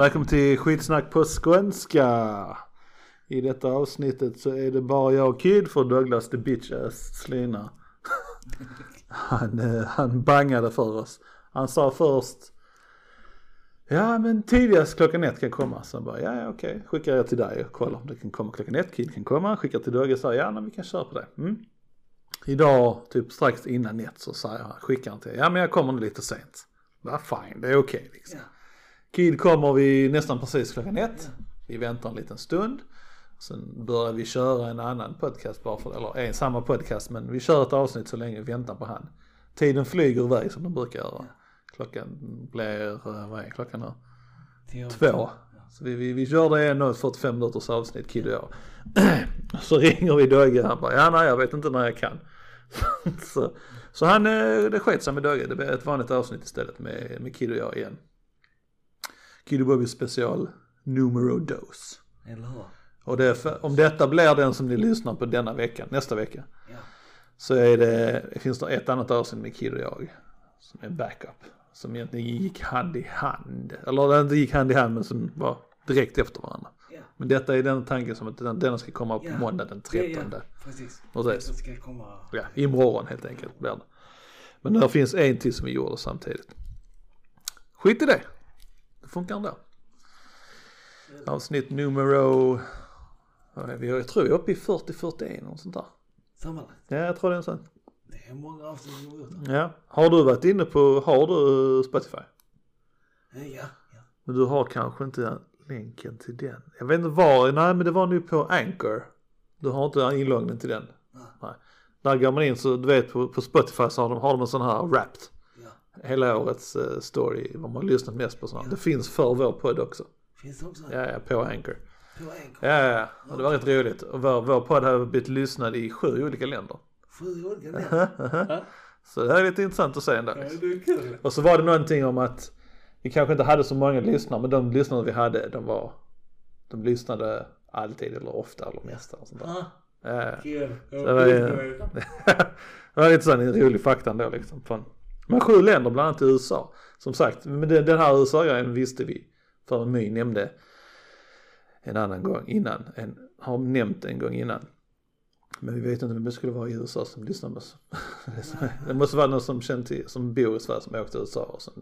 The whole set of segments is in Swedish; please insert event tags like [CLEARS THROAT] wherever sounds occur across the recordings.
Välkommen till skitsnack på skånska. I detta avsnittet så är det bara jag och Kid för Douglas the bitch ass slina. [LAUGHS] Han, eh, han bangade för oss. Han sa först Ja men tidigast klockan ett kan komma. Så han bara ja, okej, skickar jag till dig och kollar om det kan komma klockan ett. Kid kan komma, skickar till Dogge och säger ja men vi kan köra på det. Mm. Idag, typ strax innan ett så säger han, skickar han till ja men jag kommer lite sent. Ja fine, det är okej liksom. Ja. Kid kommer vi nästan precis klockan ett. Vi väntar en liten stund. Sen börjar vi köra en annan podcast bara för eller en samma podcast men vi kör ett avsnitt så länge vi väntar på han. Tiden flyger iväg som de brukar göra. Klockan blir, eh, vad är klockan nu? Två. Så vi, vi, vi körde en och ett 45 minuters avsnitt Kid och jag. [CLEARS THROAT] Så ringer vi Dogge han bara, ja nej jag vet inte när jag kan. [LAUGHS] så, så han, eh, det sket sig med Dogge. Det blev ett vanligt avsnitt istället med, med Kid och jag igen. Kid Bobby special numero dos. Eller hur? Och det, för, om detta blir den som ni lyssnar på denna vecka, nästa vecka. Ja. Så är det, finns det ett annat avsnitt med Kid och jag. Som är backup. Som egentligen gick hand i hand. Eller det inte gick hand i hand men som var direkt efter varandra. Ja. Men detta är den tanken som att den, den ska komma på Ja. måndag den 13. Ja, ja, precis. Precis. Ska komma. Ja, imorgon helt enkelt blir det. Men det finns en till som vi gjorde samtidigt. Skit i det. Funkar ändå. Avsnitt numero, är vi, jag tror vi är uppe i 40-41 och sånt där. Sammanlagt. Ja, jag tror det är en sån. Det är många avsnitt har gjort. Ja. Har du varit inne på, har du eh, Spotify? Ja, ja. ja. Men du har kanske inte länken till den. Jag vet inte var, nej men det var nu på Anchor. Du har inte inloggning till den. Nej. Nej. Där går man in så du vet på, på Spotify så har de, har de en sån här wrapped. Ja. Hela årets eh, story, vad man har lyssnat mest på sådana. Det finns för vår podd också. Finns det också? Ja, ja, på Anchor. På en Ja, ja, ja. Och det var rätt roligt. Och vår, vår podd har blivit lyssnad i sju olika länder. Sju olika länder. [LAUGHS] Så det här är lite intressant att se ändå. Ja, det är kul. Och så var det någonting om att vi kanske inte hade så många lyssnare men de lyssnare vi hade de var, de lyssnade alltid eller ofta eller sånt där. Ja, Ja, ja. kul. det var ju- [LAUGHS] det var lite sån en rolig fakta ändå liksom. Från, men sju länder, bland annat i USA. Som sagt, men den, här USA-grejen visste vi. För My nämnde en annan gång innan, en, har nämnt en gång innan. Men vi vet inte om det skulle vara i USA som lyssnar på oss. [LAUGHS] Det måste vara någon som känner till, som bor i Sverige som åkte till USA och sen,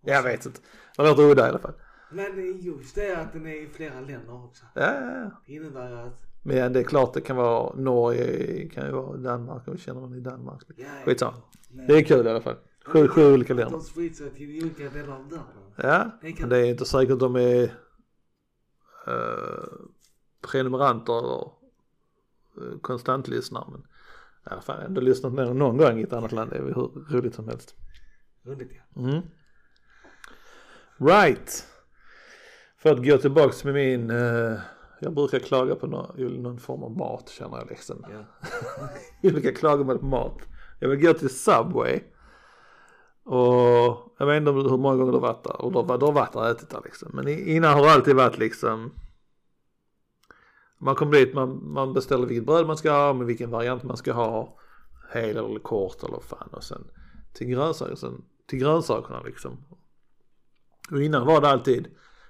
jag vet inte. Det låter udda i alla fall. Men just det att den är i flera länder också. Ja, ja, ja. Det innebär att. Men det är klart det kan vara Norge, kan ju vara Danmark, och vi känner någon i Danmark. Ja. Skitsamma. Det är kul i alla fall. Sju, sju olika länder. de sig till olika delar av världen. Ja, men det är inte säkert de är uh, prenumeranter eller uh, konstantlyssnare. Men i alla fall ändå lyssnat mer än någon gång i ett annat land. Det är väl hur roligt som helst. Roligt ja. Mm. Right. För att gå tillbaks med min, eh, jag brukar klaga på någon, någon form av mat känner jag liksom. Ja. [LAUGHS] Olika klagomål på mat. Jag vill gå till Subway. Och jag vet inte hur många gånger du har varit där. Och du har, du har varit där och ätit där liksom. Men innan har det alltid varit liksom. Man kommer dit, man, man beställer vilket bröd man ska ha, med vilken variant man ska ha. Hel eller kort eller fan. Och sen till grönsaker, sen till grönsakerna liksom. Och innan var det alltid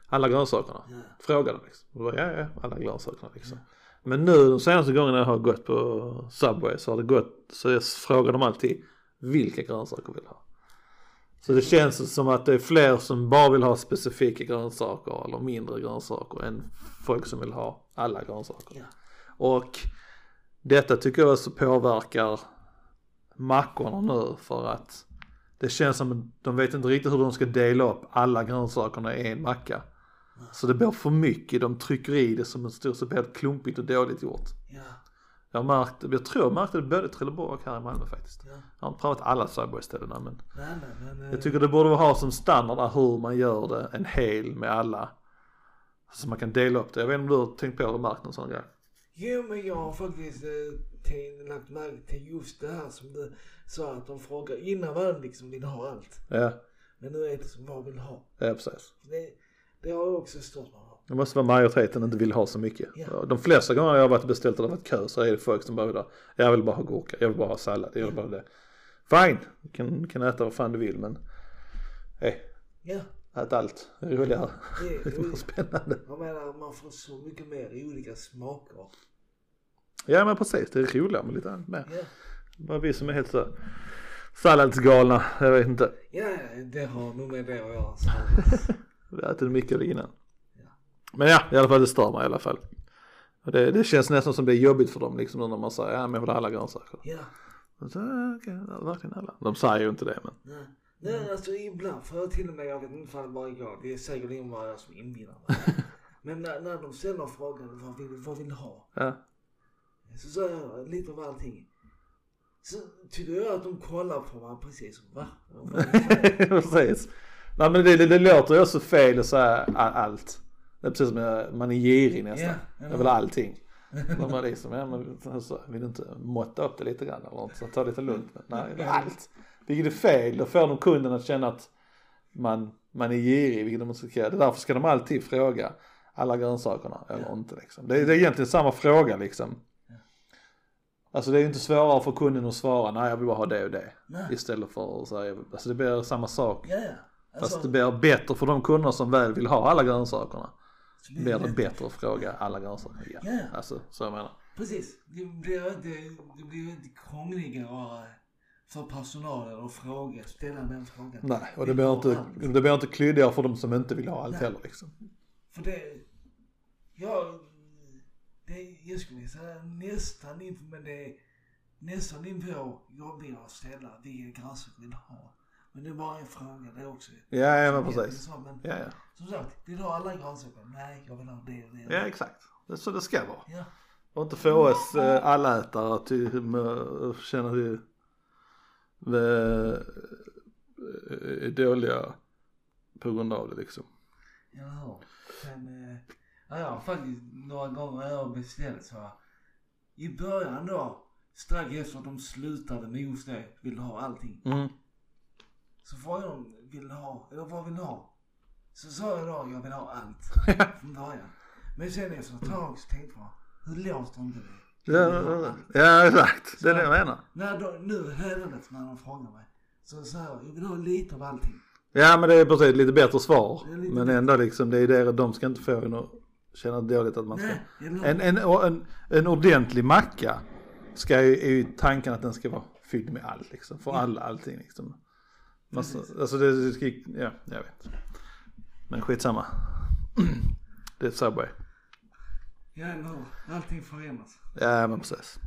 alla grönsakerna. Ja. Frågade liksom. Och då var ja, ja, alla grönsakerna liksom. Men nu de senaste gångerna jag har gått på Subway så har det gått, så jag frågar de alltid vilka grönsaker vill ha. Så det känns som att det är fler som bara vill ha specifika grönsaker eller mindre grönsaker än folk som vill ha alla grönsaker. Ja. Och detta tycker jag också påverkar mackorna nu för att det känns som att de vet inte riktigt hur de ska dela upp alla grönsakerna i en macka. Så det blir för mycket, de trycker i det som en stor, så blir det klumpigt och dåligt gjort. Ja. Jag märkt, jag tror jag märkte det både i Trelleborg och här i Malmö faktiskt. Ja. Jag har inte provat alla Subway-ställena men Nej, nej, men. eh, jag tycker det borde ha som standard där hur man gör det, en hel med alla. Så man kan dela upp det. Jag vet inte om du har tänkt på eller märkt någon sån grej? Jo men jag har faktiskt eh, lagt märke till just det här som du sa att de frågar innan man liksom vill ha allt. Ja, Men nu är det som vad vill ha. ja precis. Det, det har jag också stört mig. Det måste vara majoriteten inte vill ha så mycket. Ja. De flesta gånger jag har varit beställt och det har varit kö så är det folk som bara vill ha, jag vill bara ha gurka, jag vill bara ha sallad, jag vill bara ha det. Fine, du kan, kan äta vad fan du vill men, hej, Ja, Att allt är roligare. [LAUGHS] Det är mer spännande. Jag menar man får så mycket mer olika smaker. Ja men precis, det är roligare med lite annat med. Ja, Bara vi som är helt så salladsgalna, jag vet inte. ja det har nog med det att göra. [LAUGHS] Vi har ätit mycket innan. Men ja, i alla fall det stör mig i alla fall. Och det, det känns nästan som det är jobbigt för dem liksom när man säger ja men jag vill ha alla grönsaker. Ja, så, verkligen alla. De säger ju inte det men. nej. Nej alltså ibland får jag till och med, jag vet inte ifall det bara är jag, det är säkert bara jag som inbillar mig. [LAUGHS] Men när, när de ställer frågan vad vill, vad vill du ha? Ja. Så säger jag lite av allting. Så tycker jag att de kollar på mig precis som va? [LAUGHS] Precis. Nej men det, det, det låter ju också fel att säga allt. Det är precis som man är girig nästan. Vill ha allting. De är liksom, ja men alltså, vill du inte måtta upp det lite grann eller något? Så ta det lite lugnt. Men, nej, allt. Vilket är fel, då får de kunden att känna att man, man är girig, vilket de inte ska göra. Därför ska de alltid fråga alla grönsakerna eller inte liksom. Det är, det är egentligen samma fråga liksom. Alltså det är ju inte svårare för kunden att svara, nej jag vill bara ha det och det. Nej. Istället för att säga, alltså det blir samma sak. Ja, ja. Alltså, Fast det blir bättre för de kunder som väl vill ha alla grönsakerna. Blir det bättre att fråga alla igen. Ja, ja. Alltså så jag menar. Precis. Det blir inte, det blir inte krångligare för personalen att fråga, ställa den frågan. Nej, och det Vill blir inte, allt? det blir inte klyddigare för de som inte vill ha allt Nej. heller liksom. För det, ja, det, jag skulle säga nästan in, men det är nästan på jobbigare att ställa vilka grönsaker vill du ha. Men det är bara en fråga det också. Ja, ja men precis. Så, men Ja, ja. Som sagt, vill du ha alla grönsaker? Nej, jag vill ha det och det. Ja, exakt. Det är så det ska vara. Ja, Och inte få oss eh, allätare att med- känna vi är dåliga på grund av det liksom. jag hör. Men, eh, ja, jag har faktiskt några gånger jag beställt så i början då, strax efter att de slutade med just det, vill du ha allting? Mm. Så frågade de, vill du ha, eller vad vill du ha? Så sa jag då, jag vill ha allt. [LAUGHS] Från början. Men sen efter ett tag så tänkte jag, hur låter inte det? Ja, ja, exakt. Det är det jag menar. När då, nu hädanefter när de frågar mig, så säger jag, jag vill ha lite av allting. Ja men det är precis lite bättre svar. Lite Men bättre. ändå liksom det är det de ska inte få en att känna dåligt att man ska. Nej, En, en, en, en ordentlig macka ska ju, är ju tanken att den ska vara fylld med allt liksom. För alla, allting liksom. Precis. alltså det, det ska, ja jag vet. Men skitsamma. [CLEARS THROAT] Det är Subway. Ja, eller hur? Allting förändras. Ja men precis.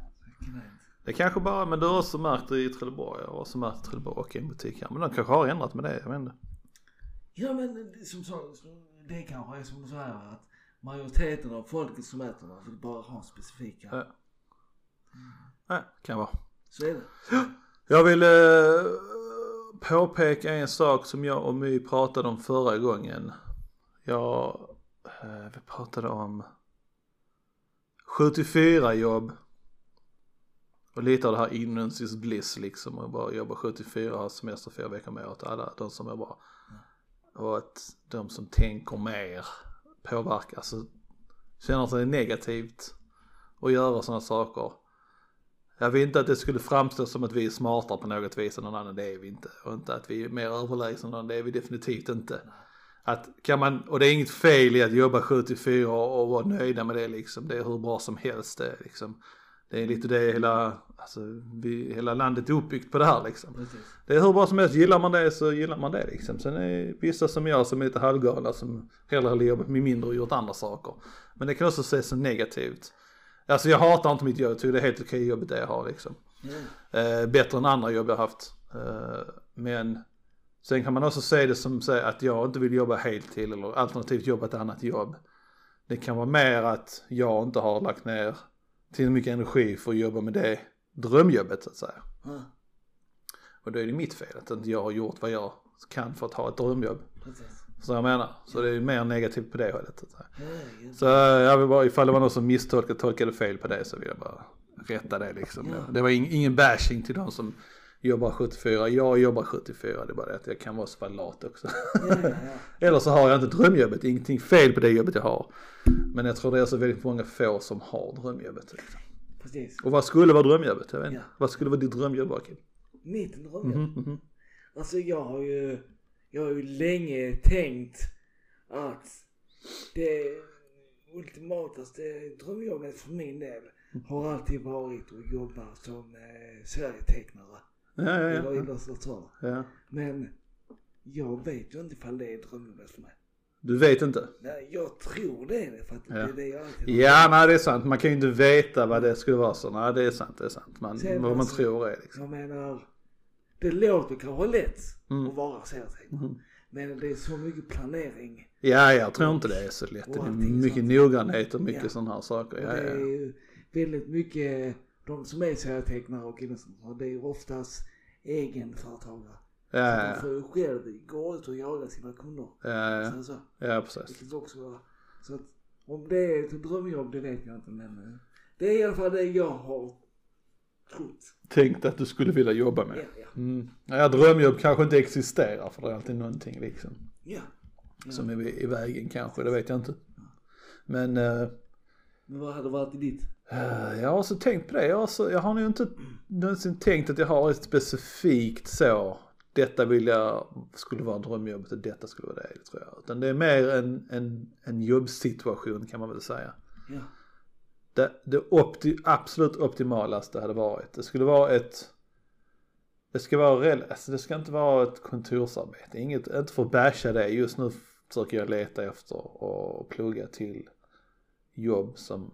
Det kanske bara, men du har också märkt det i Trelleborg. Jag har också märkt Trelleborg och i en butik här. Men de kanske har ändrat med det, jag vet inte. Ja men som så, det kanske är som du säger att majoriteten av folket som äter det vill bara ha specifika. Ja. Nej, kan vara. Så är det. Jag vill eh, påpeka en sak som jag och My pratade om förra gången. Jag, eh, vi pratade om 74 jobb. Och lite av det här innansis bliss liksom. Och bara jobba 74 och ha semester fyra veckor med åt alla de som jobbar. Och att de som tänker mer påverkas, alltså känner sig negativt och göra sådana saker. Jag vill inte att det skulle framstå som att vi är smartare på något vis än någon annan, det är vi inte. Och inte att vi är mer överlägsna någon det är vi definitivt inte. Att kan man, och det är inget fel i att jobba 74 och, och vara nöjda med det liksom, det är hur bra som helst det är liksom. Det är lite det hela, alltså vi, hela landet är uppbyggt på det här liksom. Precis. Det är hur bra som helst, gillar man det så gillar man det liksom. Sen är det vissa som jag som är lite halvgalna som hellre hade jobbat med mindre och gjort andra saker. Men det kan också ses som negativt. Alltså jag hatar inte mitt jobb, jag tycker det är helt okej jobbet det jag har liksom. Ja. Eh, bättre än andra jobb jag haft. Eh, men sen kan man också se det som så att jag inte vill jobba heltid eller alternativt jobba ett annat jobb. Det kan vara mer att jag inte har lagt ner tillräckligt mycket energi för att jobba med det drömjobbet så att säga. Ja. Och då är det mitt fel att inte jag har gjort vad jag kan för att ha ett drömjobb. Precis. Så jag menar, så det är mer negativt på det hållet. Så, så jag vill bara, ifall det var någon som misstolkade, tolkade fel på det så vill jag bara rätta det liksom. Ja. Det var ing, ingen bashing till de som jobbar 74. Jag jobbar 74, det är bara det att jag kan vara så lat också. ja, ja. [LAUGHS] Eller så har jag inte drömjobbet, ingenting fel på det jobbet jag har. Men jag tror det är så väldigt många få som har drömjobbet. Liksom. Precis. Och vad skulle vara drömjobbet? Jag vet inte. Vad skulle vara ditt drömjobb Joakim? Mitt drömjobb. Mhm, mhm. Alltså jag har ju, jag har ju länge tänkt att det ultimataste drömjobbet för min del har alltid varit att jobba som eh, serietecknare Ja, ja, eller ja. illustratör. ja. Men jag vet ju inte ifall det är drömjobbet för mig. Du vet inte? Nej, jag tror det för att det är det jag alltid Ja, nej det är sant. Man kan ju inte veta vad det skulle vara så. Nej, det är sant, det är sant. Man, Sen vad man alltså- tror är liksom. Jag menar, det låter kanske lätt Mm. att vara serietecknare. Men det är så mycket planering. Ja, jag tror inte det är så lätt. Det är mycket sånt. noggrannhet och mycket Ja. sådana här saker. Ja, det är ja. ju väldigt mycket, de som är serietecknare och illustratörer, det är ju oftast egenföretagare. Så Ja, de ja, får ju själv gå ut och jaga sina kunder. ja, ja. Så, så. ja, precis. Vilket också så att om det är ett drömjobb det vet jag inte men eh, det är i alla fall det jag har trott. Tänkt att du skulle vilja jobba med. ja. Mm. Ja, drömjobb kanske inte existerar för det är alltid någonting liksom. ja. ja. Som är i vägen kanske, det vet jag inte. Men eh, Men vad hade varit i ditt? Eh, Jag har också tänkt på det. Jag har, så, jag har nog inte någonsin tänkt att jag har ett specifikt så. Detta vill jag, skulle vara drömjobbet och detta skulle vara det tror jag. Utan det är mer en, en, en jobbsituation kan man väl säga. Ja. Det, det opti, absolut optimalaste hade varit, det skulle vara ett det ska vara rel, alltså det ska inte vara ett kontorsarbete, inget, inte för att basha det. Just nu försöker jag leta efter och plugga till jobb som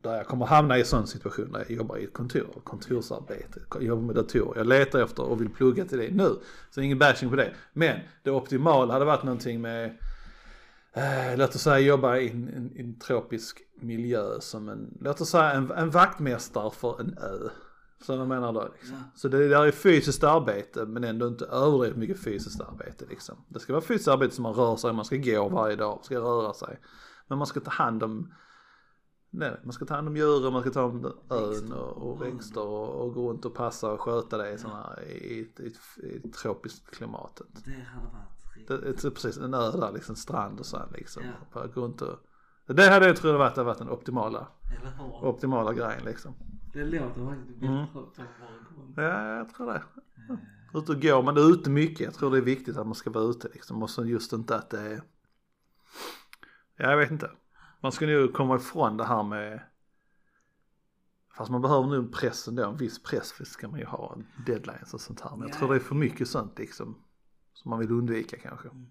där jag kommer hamna i en sån situation där jag jobbar i ett kontor, kontorsarbete, jobbar med datorer. Jag letar efter och vill plugga till det nu. Så ingen bashing på det. Men det optimala hade varit någonting med, eh, låt oss säga jobba i en, en, en tropisk miljö som en, låt oss säga en, en vaktmästare för en ö. Så jag menar då liksom. Ja. Så det där är fysiskt arbete men ändå inte överdrivet mycket fysiskt arbete liksom. Det ska vara fysiskt arbete som man rör sig, man ska gå varje dag, man ska röra sig. Men man ska ta hand om Nej, man ska ta hand om djuren, man ska ta hand om ön och, och växter och, och gå runt och passa och sköta det i, såna, i, i, ett- i, i tropiskt klimatet. Det hade varit riktigt. Det, det är precis en ö där liksom, strand och så här, liksom. Ja. Bara gå runt och, det hade jag tror varit, varit den optimala, optimala grejen liksom. Det låter faktiskt Mm. bättre igång. Ja, jag tror det. Ut och gå, man är ute mycket. Jag tror det är viktigt att man ska vara ute liksom. Och så just inte att det är, ja, jag vet inte. Man ska nog komma ifrån det här med, fast man behöver nog en press ändå, en viss press för ska man ju ha en deadlines och sånt här. Men jag Ja. tror det är för mycket sånt liksom, som man vill undvika kanske. Mm.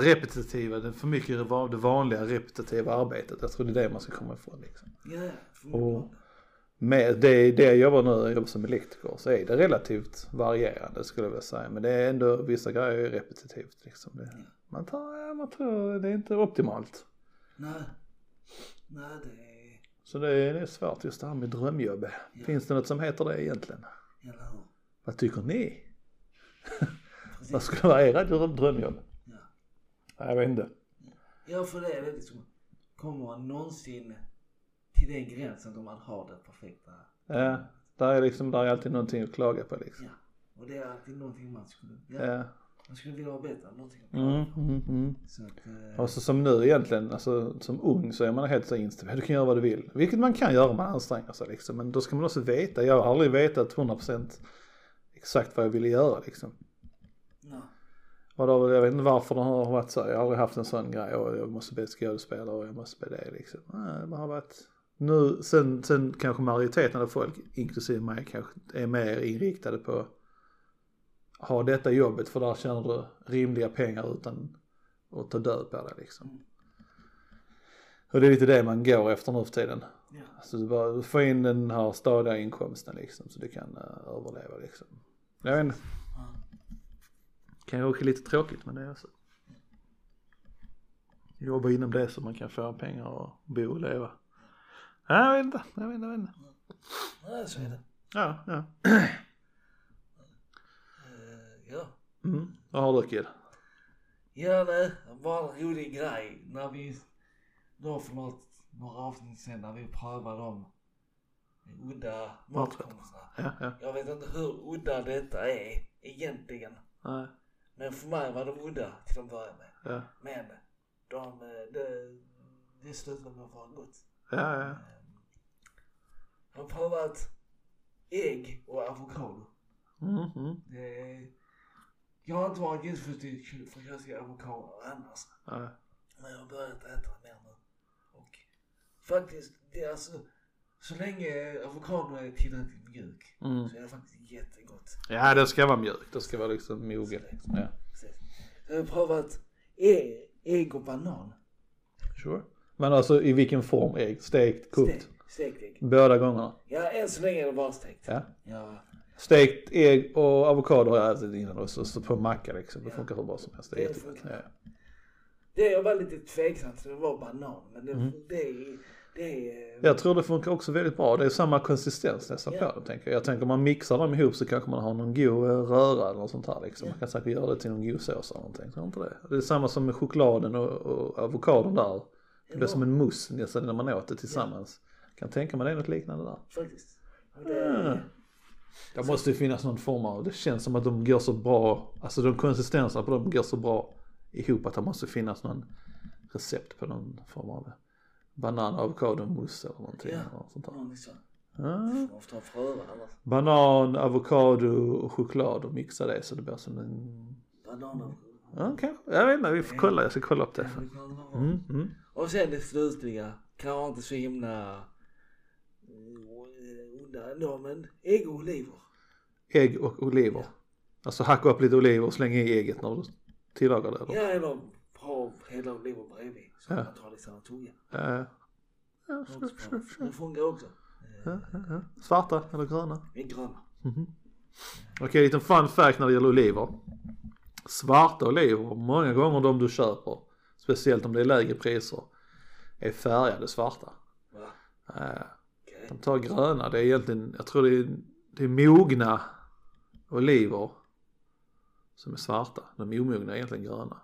Repetitiva, det är för mycket det vanliga repetitiva arbetet. Jag tror det är det man ska komma ifrån liksom. Ja, ja. förmodligen. Och med det, det jag jobbar nu, jag jobbar som elektriker, så är det relativt varierande skulle jag vilja säga. Men det är ändå, vissa grejer är repetitivt liksom. Det, man, tar, ja, man tror det är inte optimalt. Nej. Nej, det är... Så det är, det är svårt just det här med drömjobb. Finns det något som heter det egentligen? Eller hur? Vad tycker ni? [LAUGHS] Vad skulle vara era dröm- drömjobb? Ja. Ja, Jag vet inte. Ja, för det är det liksom. Kommer man någonsin till den gränsen då man har det perfekta? Ja, där är liksom, där är alltid någonting att klaga på liksom. Ja. Och det är alltid någonting man skulle, ja, Ja. man skulle vilja ha bättre. Någonting att Mm, mm, mm. Så att, eh, Och så som nu egentligen, alltså som ung så är man helt så inställd, du kan göra vad du vill. Vilket man kan göra om man anstränger sig liksom. Men då ska man också veta, jag har aldrig vetat 100% exakt vad jag ville göra liksom. Och då, jag vet inte varför det har varit så, jag har aldrig haft en sån grej och jag måste bli skådespelare och jag måste bli det liksom. Nej, det har varit, nu, sen, sen kanske majoriteten av folk, inklusive mig, kanske är mer inriktade på ha detta jobbet för där tjänar du rimliga pengar utan att ta död på det liksom. Och det är lite det man går efter nu för tiden. Ja. Alltså du bara få in den här stadiga inkomsten liksom så du kan uh, överleva liksom. Jag vet inte. Kan ju också lite tråkigt men det är så. Jobba inom det så man kan få pengar och bo och leva. Ja, jag vet inte, jag vet inte, jag vet inte. Nej, så är det. Ja, ja. Eh, ja. Mm. Vad har du Kid? Ja, det var en rolig grej när vi, då för något, några avsnitt sen när vi prövade de udda matkonsterna. Ja, ja. Jag vet inte hur udda detta är egentligen. Nej, Men för mig var de udda till att börja med. ja. Men de, eh, det, det slutade med att vara gott. Ja, ja. Eh, Jag har provat ägg och avokado. Mm, mm. Det är Jag har inte varit jätteförtjust förtjust i avokado annars. Nej. Men jag har börjat äta mer nu. Och faktiskt, det är alltså, så länge avokado är tillräckligt mjuk Mm. så är det faktiskt jättegott. Ja det ska vara mjukt, det ska vara liksom mogen. Ja. Jag har provat ägg, ägg och banan. Sure. Men alltså i vilken form ägg? Stekt, kokt? Stekt, ägg. Båda gångerna? Ja, än så länge är det bara stekt. Ja. Ja. Stekt ägg och avokado har jag ätit innan också, så på macka liksom. Det funkar hur bra som helst. Det är Det jättegott. Ja. Det jag var lite tveksam till det var banan. Men det, Mm. det är, är... Jag tror det funkar också väldigt bra. Det är samma konsistens nästan Ja. på dem tänker jag. Jag tänker om man mixar dem ihop så kanske man har någon god eh, röra eller något sånt här liksom. Ja. Man kan säkert göra det till någon god sås eller någonting. Tror inte det? Det är samma som med chokladen och, och avokadon där. Det blir som en mousse nästan när man åt det tillsammans. Kan tänka mig det är något liknande där. Faktiskt. Det, Mm. Det måste ju finnas någon form av, det känns som att de går så bra, alltså de konsistenserna på dem går så bra ihop att det måste finnas någon recept på någon form av banan, avokado, mousse eller någonting. Ja. Eller något sånt där. Ja. Ja. Man får ta fröna annars. Banan, avokado och choklad och mixa det så det blir som en, Bananer. ja kanske, jag vet inte, vi får kolla, jag ska kolla upp det. Ja. Mm, mm. Och sen det slutliga. Kanske inte så himla eh, onda ändå men ägg och oliver. Ägg och oliver. Alltså hacka upp lite oliver och slänga i ägget när du tillagar det eller? Ja eller ha hela oliver bredvid. Så Ja. man tar en tugga. Ja. Ja, sure. Det funkar också. Ja, ja, ja. Svarta eller gröna? Det är gröna. Okej, liten fun fact när det gäller oliver. Svarta oliver, många gånger de du köper, speciellt om det är lägre priser, är färgade svarta. Va? Eh, Okej. De tar gröna, det är egentligen, jag tror det är, det är mogna oliver som är svarta. De omogna är egentligen gröna.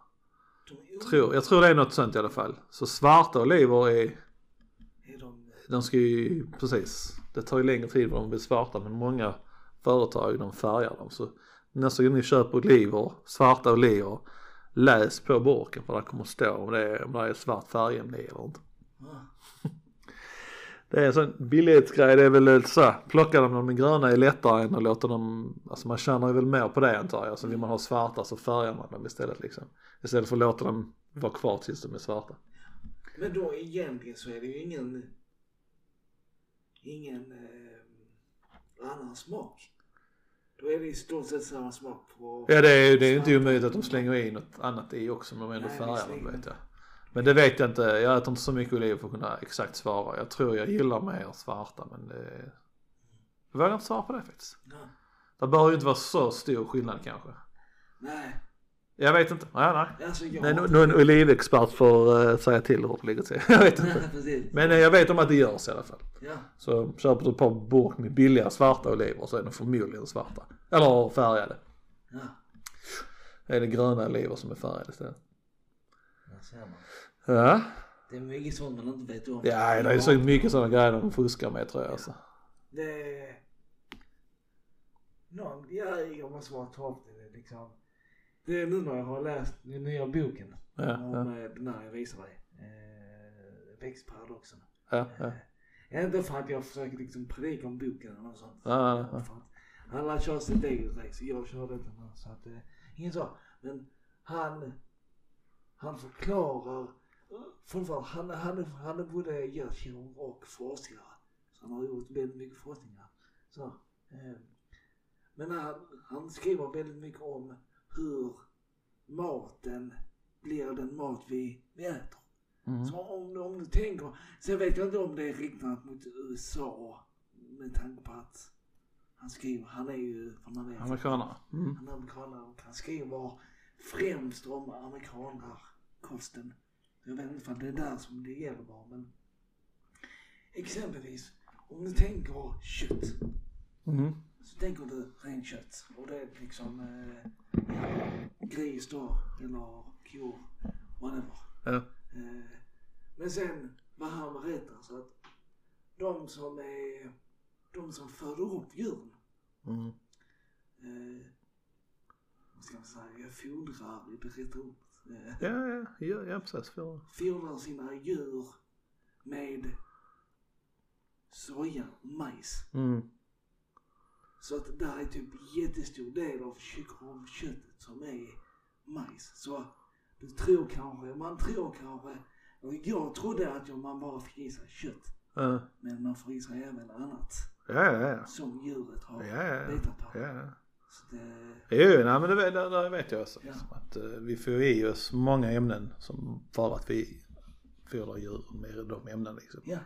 De Tror, jag tror det är något sånt i alla fall. Så svarta oliver är, de... de ska ju, precis, det tar ju längre tid för dem att bli svarta men många företag de färgar dem. Så nästa gång ni köper oliver, svarta oliver, läs på burken för det kommer stå om det är, om det är svart färgämne eller inte. Det är en sån billighetsgrej, det är väl lite så, här, plocka dem är gröna är lättare än att låta dem, alltså man tjänar ju väl mer på det antar jag. Så vill man ha svarta så färgar man dem istället liksom. Istället för att låta dem vara kvar tills de är svarta. Men då egentligen så är det ju ingen... Ingen eh, annan smak. Då är det i stort sett samma smak på... Ja det är ju det är ju inte omöjligt att de slänger i något annat i också men de ändå färgar dem vet jag. Men det vet jag inte, jag äter inte så mycket oliver för att kunna exakt svara. Jag tror jag gillar mer svarta men det... Jag vågar inte svara på det faktiskt. Ja. Det behöver ju inte vara så stor skillnad kanske. Nej, Jag vet inte, nej nej. alltså. Nej, nu en olivexpert får uh, säga till hur det ligger till. [LAUGHS] Jag vet inte. [LAUGHS] Nej. Men eh, jag vet om att det görs i alla fall. Ja. Så köper du ett par burk med billiga svarta oliver så är de förmodligen svarta. Eller färgade. Ja. Är det gröna oliver som är färgade istället. Där ser man. Ja. Det är mycket sånt man inte vet om. Ja, det är så mycket sådana grejer de fuskar med tror jag alltså. Det är... Någon, ja, jag måste bara ta upp det liksom. Det är nu när jag har läst den nya boken. Ja, om ja, eh, den här jag visar dig. Eh, Växtparadoxen. ja, ja. Eh, inte för att jag försöker liksom predika om boken eller något sånt. Ja, ja, ja. Alla kör sitt eget race. Jag inte den här, så att eh, ingen så. Men han, han förklarar fortfarande, han, han, han är både hjärtkirurg och forskare. Så han har gjort väldigt mycket forskningar. Så, eh, men han, han skriver väldigt mycket om hur maten blir den mat vi, vi äter. Mm. Så om, om du tänker, sen vet jag inte om det är riktat mot USA med tanke på att han skriver, han är ju från Amerika. Amerikanare. Mm. Han är amerikanare och han skriver främst om amerikanarkosten. Jag vet inte om det är där som det gäller men exempelvis om du tänker kött Mm. så tänker du rent kött och det är liksom eh, gris då eller kor, whatever. Ja. Eh, men sen vad han berättar så att de som är, de som föder upp djuren, Mm. eh, vad ska man säga, fodrar i det rätta ordet. Eh, Ja, ja, ja, ja precis. För... fodrar sina djur med soja majs. Mm. Så att där är typ jättestor del av, köttet som är majs. Så du tror kanske, man tror kanske, och jag trodde att man bara fick i sig kött. Ja, Men man får i sig även annat ja, ja. ja. som djuret har Ja, ja, bitat på. ja. ja. Det, Jo, nej men det, det, det vet jag också. Ja. Liksom, att eh, vi får i oss många ämnen som för att vi fodrar djur med de ämnena liksom. ja,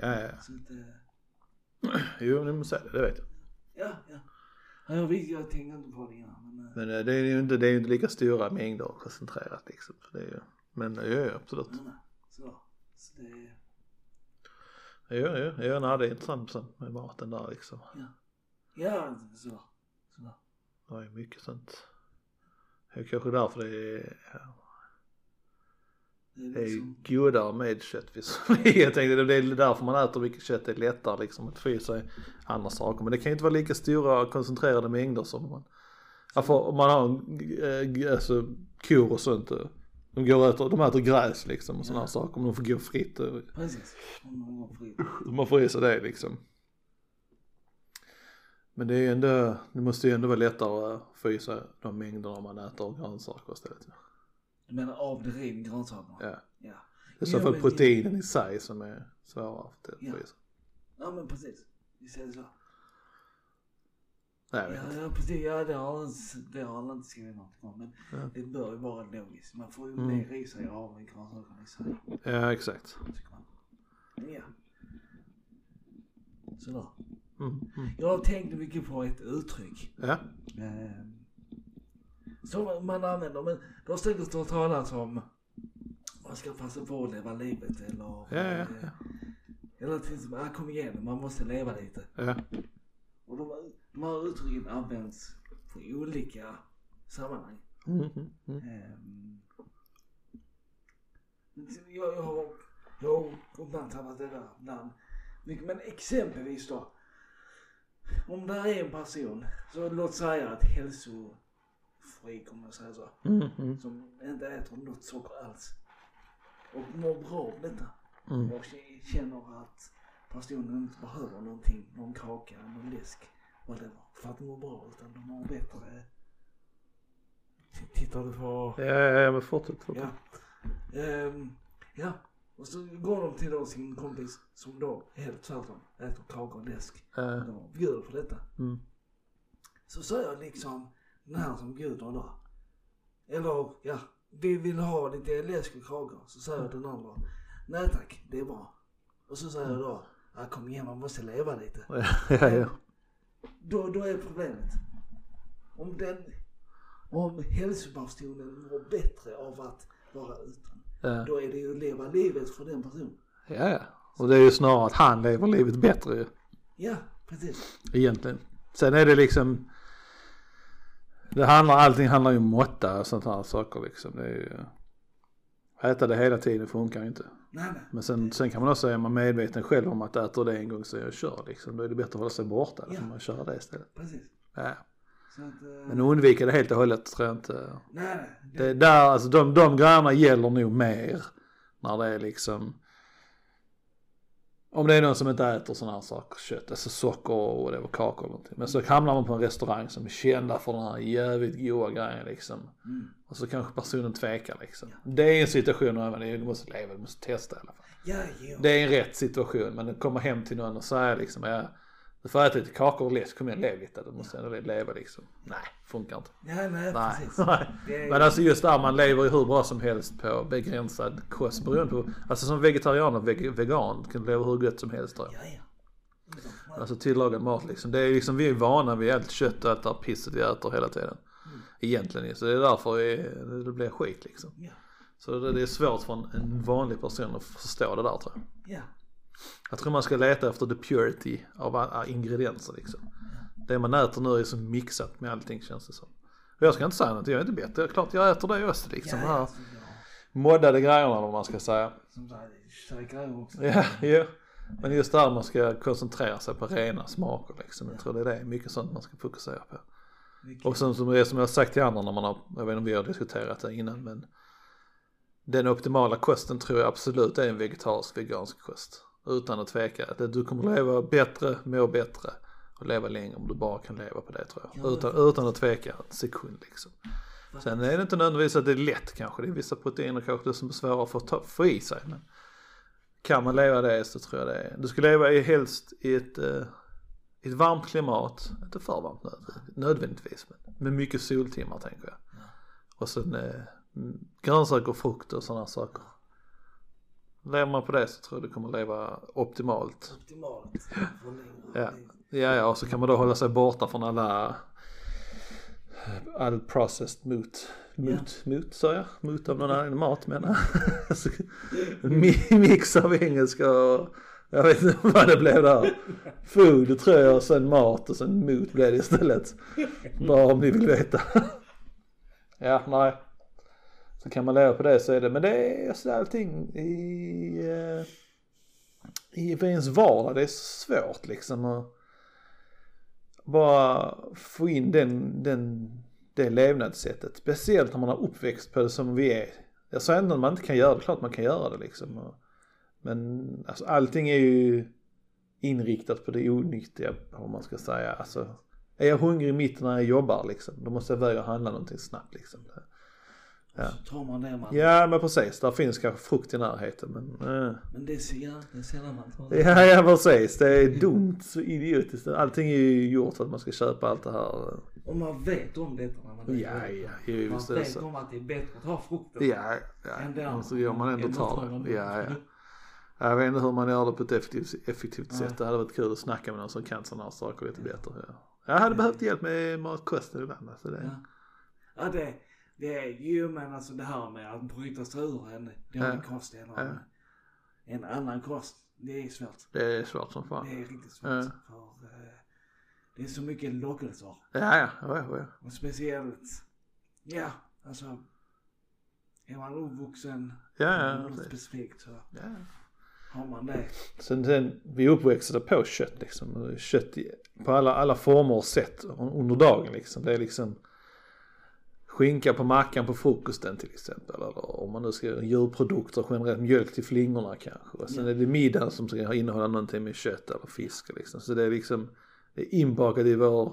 Ja, ja, ja. så att, eh, [CLEARS THROAT] Jo, ni måste säga det, det vet jag. ja, ja. ja jag, vet, jag tänkte inte på det innan men, eh, Men eh, det är ju inte, det är ju inte lika stora mängder koncentrerat liksom. Det är ju, men jo, absolut. nej. Så, så det, Jo, jo, jo, nej, det är intressant med maten där liksom. ja. Ja, så. Det är mycket sånt. Det är kanske därför det är, ja, Det är det är liksom, godare med kött visserligen. [LAUGHS] Jag tänkte det är därför man äter mycket kött, det är lättare liksom att få i sig andra saker. Men det kan ju inte vara lika stora koncentrerade mängder som man, ja, för om man har äh, alltså, kor och sånt. eh, De, går och äter, de äter gräs liksom och sådana här saker. Men de får gå fritt. eh, precis. Man får i sig det liksom. Men det är ju ändå, det måste ju ändå vara lättare att få i sig de mängderna man äter grönsaker istället. Du menar av det ren grönsakerna? Ja. Ja. Det är så Ja, fall proteinen i sig som är svårare att få Ja. i sig. Ja men precis. Vi säger så. Nej, Ja, ja precis. Ja det har han, det har han inte skrivit något om. Men Ja. det bör ju vara logiskt. Man får ju Mm. mer i sig av grönsakerna i sig. Ja, exakt. Ja. Sådär. Mm, mm. Jag tänkte mycket på ett uttryck. Ja, Ehm, som man använder. Men du har säkert talas om man ska passa på att leva livet eller ja, ja. eh, ja. Eller till exempel, ah, kom igen, man måste leva lite. ja. Och de, de här uttrycken används på olika sammanhang. Mm, mm. Ehm, jag, jag har, jag har uppmärksammat det där. Mycket, Men exempelvis då. Om det är en person, så låt säga att hälsofreak om jag säger så. Mm, mm, Som inte äter något socker alls. Och mår bra av detta. mm. Och känner att personen inte behöver någonting, någon kaka, någon läsk, whatever. För att må bra utan de har bättre... Tittar du på... Ja, ja, ja, men fortsätt. fortsätt. Ja. Ehm, ja. Och så går de till då sin kompis som då helt tvärtom äter kaka och läsk. Ja. De bjuder på detta. Mm. Så säger liksom den här som bjuder då. Eller ja, vi vill ha lite läsk och kaka. Så säger den andra. Nej tack, det är bra. Och så säger jag då. Ja, kom igen man måste leva lite. Ja, [LAUGHS] ja, ja. Då, då är problemet. Om den, om hälsobarstonen mår bättre av att vara utan. Ja. Då är det ju att leva livet för den personen. ja, ja. Och det är ju snarare att han lever livet bättre ju, Ja, precis. egentligen. Sen är det liksom, det handlar, allting handlar ju om måtta och sånt här saker liksom. Det är ju, äta det hela tiden funkar ju inte. Nej, nej. Men sen, sen kan man också, är man medveten själv om att äter det en gång så jag kör liksom. Då är det bättre att hålla sig borta. Ja. man köra det istället. Precis. Ja. Att, eh, Men undvika det helt och hållet tror jag inte. nej. Det är där, alltså de, de grejerna gäller nog mer. När det är liksom. Om det är någon som inte äter sådana här saker, kött, alltså socker och det var kakor eller någonting. Men så hamnar man på en restaurang som är kända för den här jävligt goda grejen liksom. Mm. Och så kanske personen tvekar liksom. Det är en situation, det är- du måste leva, du måste testa i alla fall. Ja, jo. Det är en rätt situation men att komma hem till någon och säga liksom, ja, du får äta lite kakor och läsk, kom igen lev lite, du måste ändå leva liksom. Nej, funkar inte. Nej, nej, Nej. precis. Nej. Det är, Men alltså just där man lever ju hur bra som helst på begränsad kost beroende på, alltså som vegetarian och veg- vegan kan du leva hur gott som helst tror jag. ja, ja. Alltså tillagad mat liksom. Det är liksom, vi är vana vid allt kött och allt det här pisset vi äter hela tiden. Egentligen ju. så det är därför det blir skit liksom. Ja, Så det, är svårt för en, en vanlig person att förstå det där tror jag. ja. Jag tror man ska leta efter the purity av ingredienser liksom. Det man äter nu är så mixat med allting känns det som. Och jag ska inte säga något, jag är inte bättre. Klart jag äter det också liksom. ja, här ja. moddade grejerna vad man ska säga. Som sagt, jag också. Ja, jo. Men just där man ska koncentrera sig på rena smaker liksom. Jag tror det är det, mycket sånt man ska fokusera på. Och sen som det som jag har sagt till andra när man har, jag vet inte om vi har diskuterat det innan men den optimala kosten tror jag absolut är en vegetarisk vegansk kost. Utan att tveka. Att du kommer leva bättre, må bättre och leva längre om du bara kan leva på det tror Ja, jag. Utan, utan att tveka en sekund liksom. Sen är det inte nödvändigtvis att det är lätt kanske. Det är vissa proteiner kanske som är svåra att få, ta, få i sig. Men kan man leva det så tror jag det är. Du ska leva i helst i ett, eh, ett varmt klimat. Inte för varmt nödvändigtvis, men med mycket soltimmar tänker jag. Och sen eh, grönsaker och frukt och sådana saker. Lever man på det så tror jag du kommer leva optimalt. Optimalt. Ja. Ja, ja, och så kan man då hålla sig borta från alla all processed mot, mot, mot sa jag? Mot av någon annan mat menar jag. [LAUGHS] Mix av engelska och jag vet inte [LAUGHS] vad det blev där. Food tror jag och sen mat och sen mot blev det istället. Bara om ni vill veta. [LAUGHS] Ja, nej. Så kan man leva på det så är det, men det är alltså allting i, eh, i, i ens vardag, det är svårt liksom att bara få in den, den, det levnadssättet. Speciellt när man har uppväxt på det som vi är. Jag säger inte att man inte kan göra det, klart man kan göra det liksom. Men alltså, allting är ju inriktat på det onyttiga, om man ska säga. Alltså, är jag hungrig mitt när jag jobbar liksom, då måste jag välja att handla någonting snabbt liksom. Ja. Så tar man det man... Ja men precis, där finns kanske frukt i närheten men eh. Men det ser jag, det är sällan man tar det. Ja, ja precis, det är dumt, så idiotiskt. Allting är ju gjort för att man ska köpa allt det här. Och man vet om detta när man Ja, dricker. ja, jo, Man är det vet så. om att det är bättre att ta frukten. Ja, ja. Och så gör man ändå tar det. det. Ja, ja. Jag vet inte hur man gör det på ett effektivt, effektivt sätt. Det hade varit kul att snacka med någon som kan sådana här saker lite bättre. Ja. Jag hade behövt hjälp med matkosten ibland. Alltså det. Ja. Ja det, det är ju men alltså det här med att bryta sig ur en, en Ja. kost eller Ja. en, en annan kost. Det är svårt. det är svårt som fan. Det är riktigt svårt. Ja. För eh, det är så mycket lockelser. Ja, ja, ja, ja. Och speciellt, ja alltså. Är man uppvuxen Ja, ja, något specifikt så ja. har man det. Sen, sen vi är uppväxta på kött liksom. Kött på alla, alla former och sätt under dagen liksom. Det är liksom skinka på mackan på frukosten till exempel. Eller om man nu ska djurprodukter generellt, mjölk till flingorna kanske. Och sen är det middagen som ska innehålla någonting med kött eller fisk liksom. Så det är liksom, det är inbakat i vår,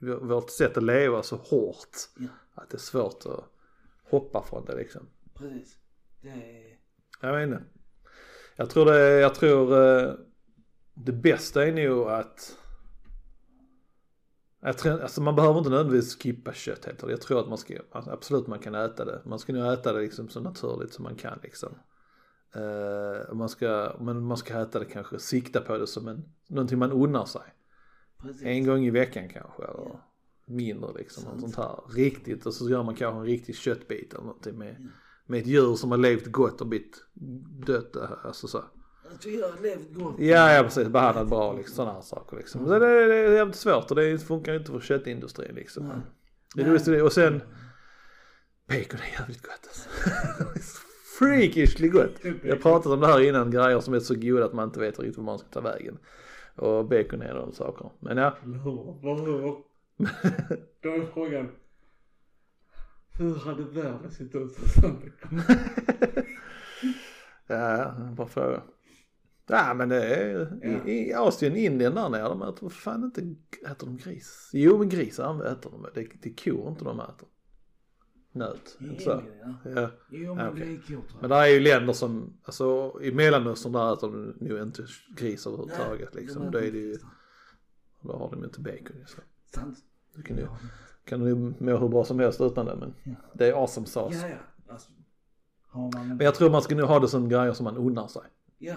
i vår- vårt sätt att leva så hårt. Ja. Att det är svårt att hoppa från det liksom. Precis. Det är, Jag vet inte. Jag tror det, jag tror eh, det bästa är nog att jag tror, alltså man behöver inte nödvändigtvis skippa kött helt Jag tror att man ska, alltså absolut man kan äta det. Man ska nog äta det liksom så naturligt som man kan liksom. Eh, och man ska, men man ska äta det kanske, sikta på det som en, någonting man unnar sig. precis. En gång i veckan kanske eller Ja. mindre liksom. Något Sant. sånt här. Riktigt och så gör man kanske en riktig köttbit eller någonting med, Ja. med ett djur som har levt gott och blivit dött. Alltså så. Jag har levt gott. Ja, ja precis. Behandlat bra liksom. Sådana här saker liksom. Så det, det, det är jävligt svårt och det funkar inte för köttindustrin liksom. Nej. Det är roligt det. Och sen bacon är jävligt gott alltså. [LAUGHS] Freakishly gott. Jag har pratat om det här innan, grejer som är så goda att man inte vet riktigt var man ska ta vägen. Och bacon är de saker. Men ja. [LAUGHS] Då är frågan. Hur hade världen sett ut det? Ja, [LAUGHS] ja, bra fråga. Ja men det är Ja. i, Asien, Indien där nere, de äter fan inte, äter de gris? Jo men gris äter de, det, det är kor inte de äter. Nöt, inte så? Ja. Ja. Jo men Ja, okej. det är kor tror Men jag. där är ju länder som, alltså i Mellanöstern där äter de nog inte gris överhuvudtaget Nej, liksom. de Då är det ju, då har de ju inte bacon ju så. Sant. Du kan ju, Ja. kan du må hur bra som helst utan det men Ja. det är awesome sauce. Ja, ja. Alltså, man en... Men jag tror man ska nog ha det som grejer som man unnar sig. Ja.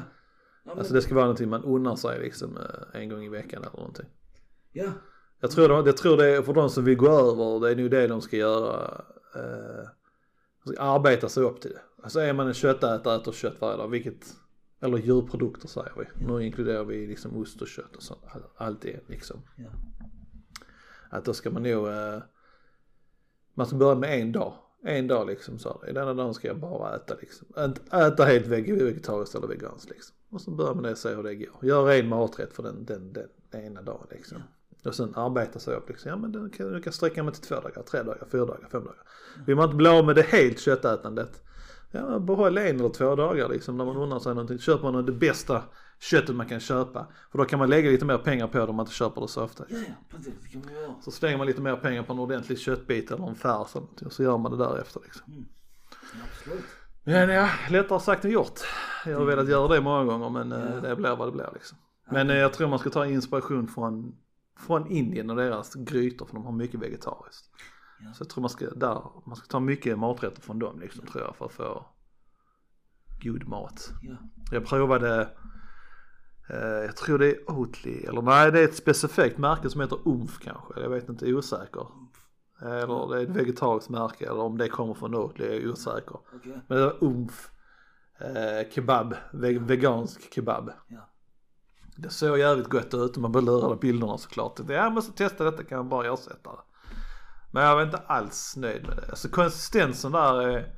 Ja, men, Alltså det ska vara någonting man unnar sig liksom eh, en gång i veckan eller någonting. ja. Jag tror, de, jag tror det är för de som vill gå över, det är nog det de ska göra. Eh, ska arbeta sig upp till det. Alltså är man en köttätare, äter kött varje dag, vilket, eller djurprodukter säger vi. Nu inkluderar vi liksom ost och kött och sånt, all- allt det liksom. Ja. Att då ska man nog, eh, man ska börja med en dag. En dag liksom så här, i denna dagen ska jag bara äta liksom. Ät- Äta helt veg- vegetariskt eller veganskt liksom. Och så börjar man det och se hur det går. Gör en maträtt för den, den, den, den ena dagen liksom. Och sen arbeta sig upp liksom. Ja men den kan, du kan sträcka mig till två dagar, tre dagar, fyra dagar, fem dagar. Vill man inte bli av med det helt köttätandet. Ja behåll en eller två dagar liksom när man unnar sig någonting. Köper man det bästa köttet man kan köpa. För då kan man lägga lite mer pengar på det om man inte köper det så ofta. Ja, ja, precis. Det kan man göra. Så slänger man lite mer pengar på en ordentlig köttbit eller en färs eller någonting och så gör man det därefter liksom. Ja, absolut. Men ja, lättare sagt än gjort. Jag har velat göra det många gånger men eh, det blir vad det blir liksom. Men eh, jag tror man ska ta inspiration från, från Indien och deras grytor för de har mycket vegetariskt. Ja. Så jag tror man ska, där, man ska ta mycket maträtter från dem liksom tror jag för att få god mat. Ja. Jag provade, eh, jag tror det är Oatly, eller nej det är ett specifikt märke som heter Umf kanske, jag vet inte, osäker. Eller det är ett vegetariskt märke eller om det kommer från Oatly, jag är osäker. Okej. Men det var Umf eh, kebab, ve vegansk kebab. Ja. Det såg jävligt gott ut och man bara lurade bilderna såklart. Jag, jag måste testa detta, kan jag bara ersätta det. Men jag var inte alls nöjd med det. Alltså konsistensen där är...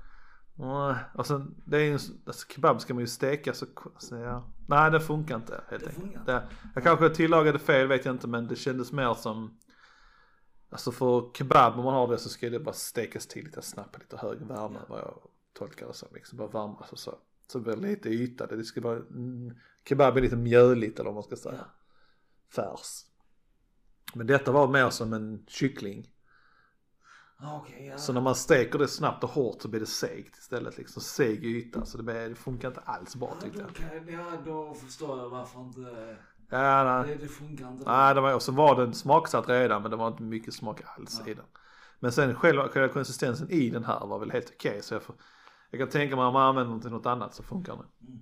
Nej, alltså det är ju, alltså kebab ska man ju steka så, så ja. Nej det funkar inte helt Det enkelt. funkar Det, jag kanske tillagade fel vet jag inte men det kändes mer som Alltså för kebab om man har det så ska det bara stekas till lite snabbt lite högre värme vad jag tolkar det som. Liksom bara varmas och så. Så blir det lite yta. Det ska vara, mm, kebab är lite mjöligt eller vad man ska säga. Ja. Färs. Men detta var mer som en kyckling. Okej, ja. Så när man steker det snabbt och hårt så blir det segt istället liksom. Seg yta. Så det, blir, det funkar inte alls bra tyckte jag. kan, ja, då förstår jag varför inte... Ja, nej. Det, det funkar inte. Nej, det var, och så var den smaksatt redan men det var inte mycket smak alls Ja. i den. Men sen själva, själva konsistensen i den här var väl helt okej så jag, får, jag kan tänka mig om man använder den till något annat så funkar det. Mm.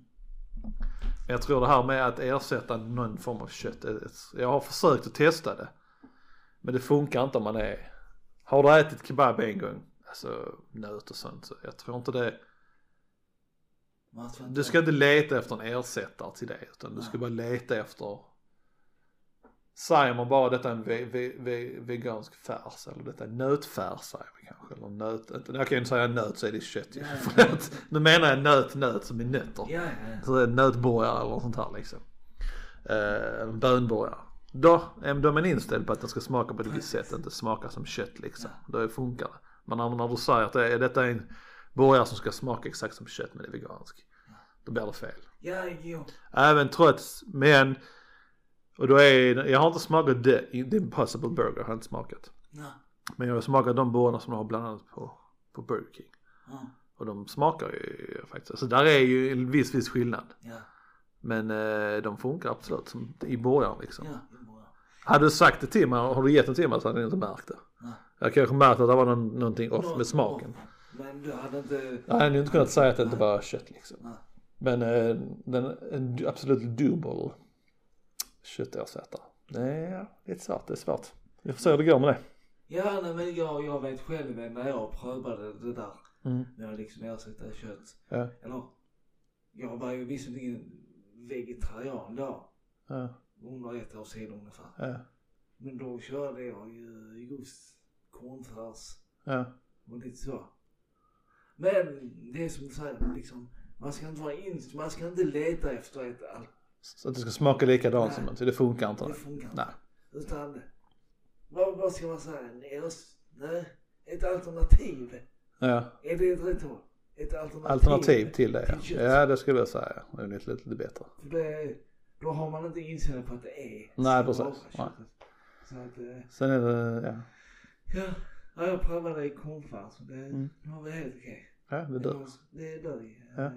Men jag tror det här med att ersätta någon form av kött, jag har försökt att testa det. Men det funkar inte om man är, har du ätit kebab en gång, alltså nöt och sånt, så jag tror inte det, du ska inte leta efter en ersättare till det utan du ska bara leta efter Säger man bara detta är en ve, ve, ve, vegansk färs eller detta är nötfärs säger vi kanske eller nöt, jag kan ju inte säga nöt så är det kött ju. Ja. [LAUGHS] Förlåt. Nu menar jag nöt, nöt som i nötter. Ja, ja, Så är det nötborgare eller något sånt här liksom. Eh, bönborgare. Då är de en inställd på att den ska smaka på ett visst sätt, inte smaka som kött liksom. Då funkar det. Men när, när du säger att det är, detta är en borgare som ska smaka exakt som kött men det är vegansk. Då blir det fel. ja. Jo. Även trots, men och då är, jag har inte smakat the, the impossible burger, har jag inte smakat. Nej. Men jag har smakat de burgarna som de har bland annat på, på Burger King. Ja. Och de smakar ju faktiskt, alltså där är ju en viss, viss skillnad. Ja. Men eh, de funkar absolut som i burgaren liksom. Ja. det. Hade du sagt det till mig, har du gett det till mig så hade jag inte märkt det. Nej. Jag kanske märkt att det var någon, någonting off med smaken. Men du hade inte... Jag hade inte kunnat säga att det inte Nej. var kött liksom. Nej. Men eh, den, en absolut dubbel köttersättare. Det är svårt, det är svårt. Vi får se hur det går med det. Ja, nej, men jag, jag vet själv när jag prövade det där Mm. med att liksom ersätta kött. Ja. Eller, jag var ju visserligen vegetarian då. Ja, Under ett års tid ungefär. ja, Men då körde jag ju just cornfärs ja. och lite så. Men det är som du säger liksom. Man ska inte vara in, man ska inte leta efter ett allt. Så att det ska smaka likadant Nej. som någonting, det funkar inte. Det funkar inte. Nej. Utan, vad, vad ska man säga? En Nej, ett alternativ. Ja, Är det ett rätt ord? Ett alternativ. alternativ till det till ja. kött. Ja det skulle jag säga. Det är lite, lite bättre. Det, då har man inte inställning på att det är Nej, precis. Nej. eh, Sen är det, ja. ja. Ja, jag prövade i cornfärs och det, Mm. var väl helt okej. Ja det var- det ju. Ja. Eh,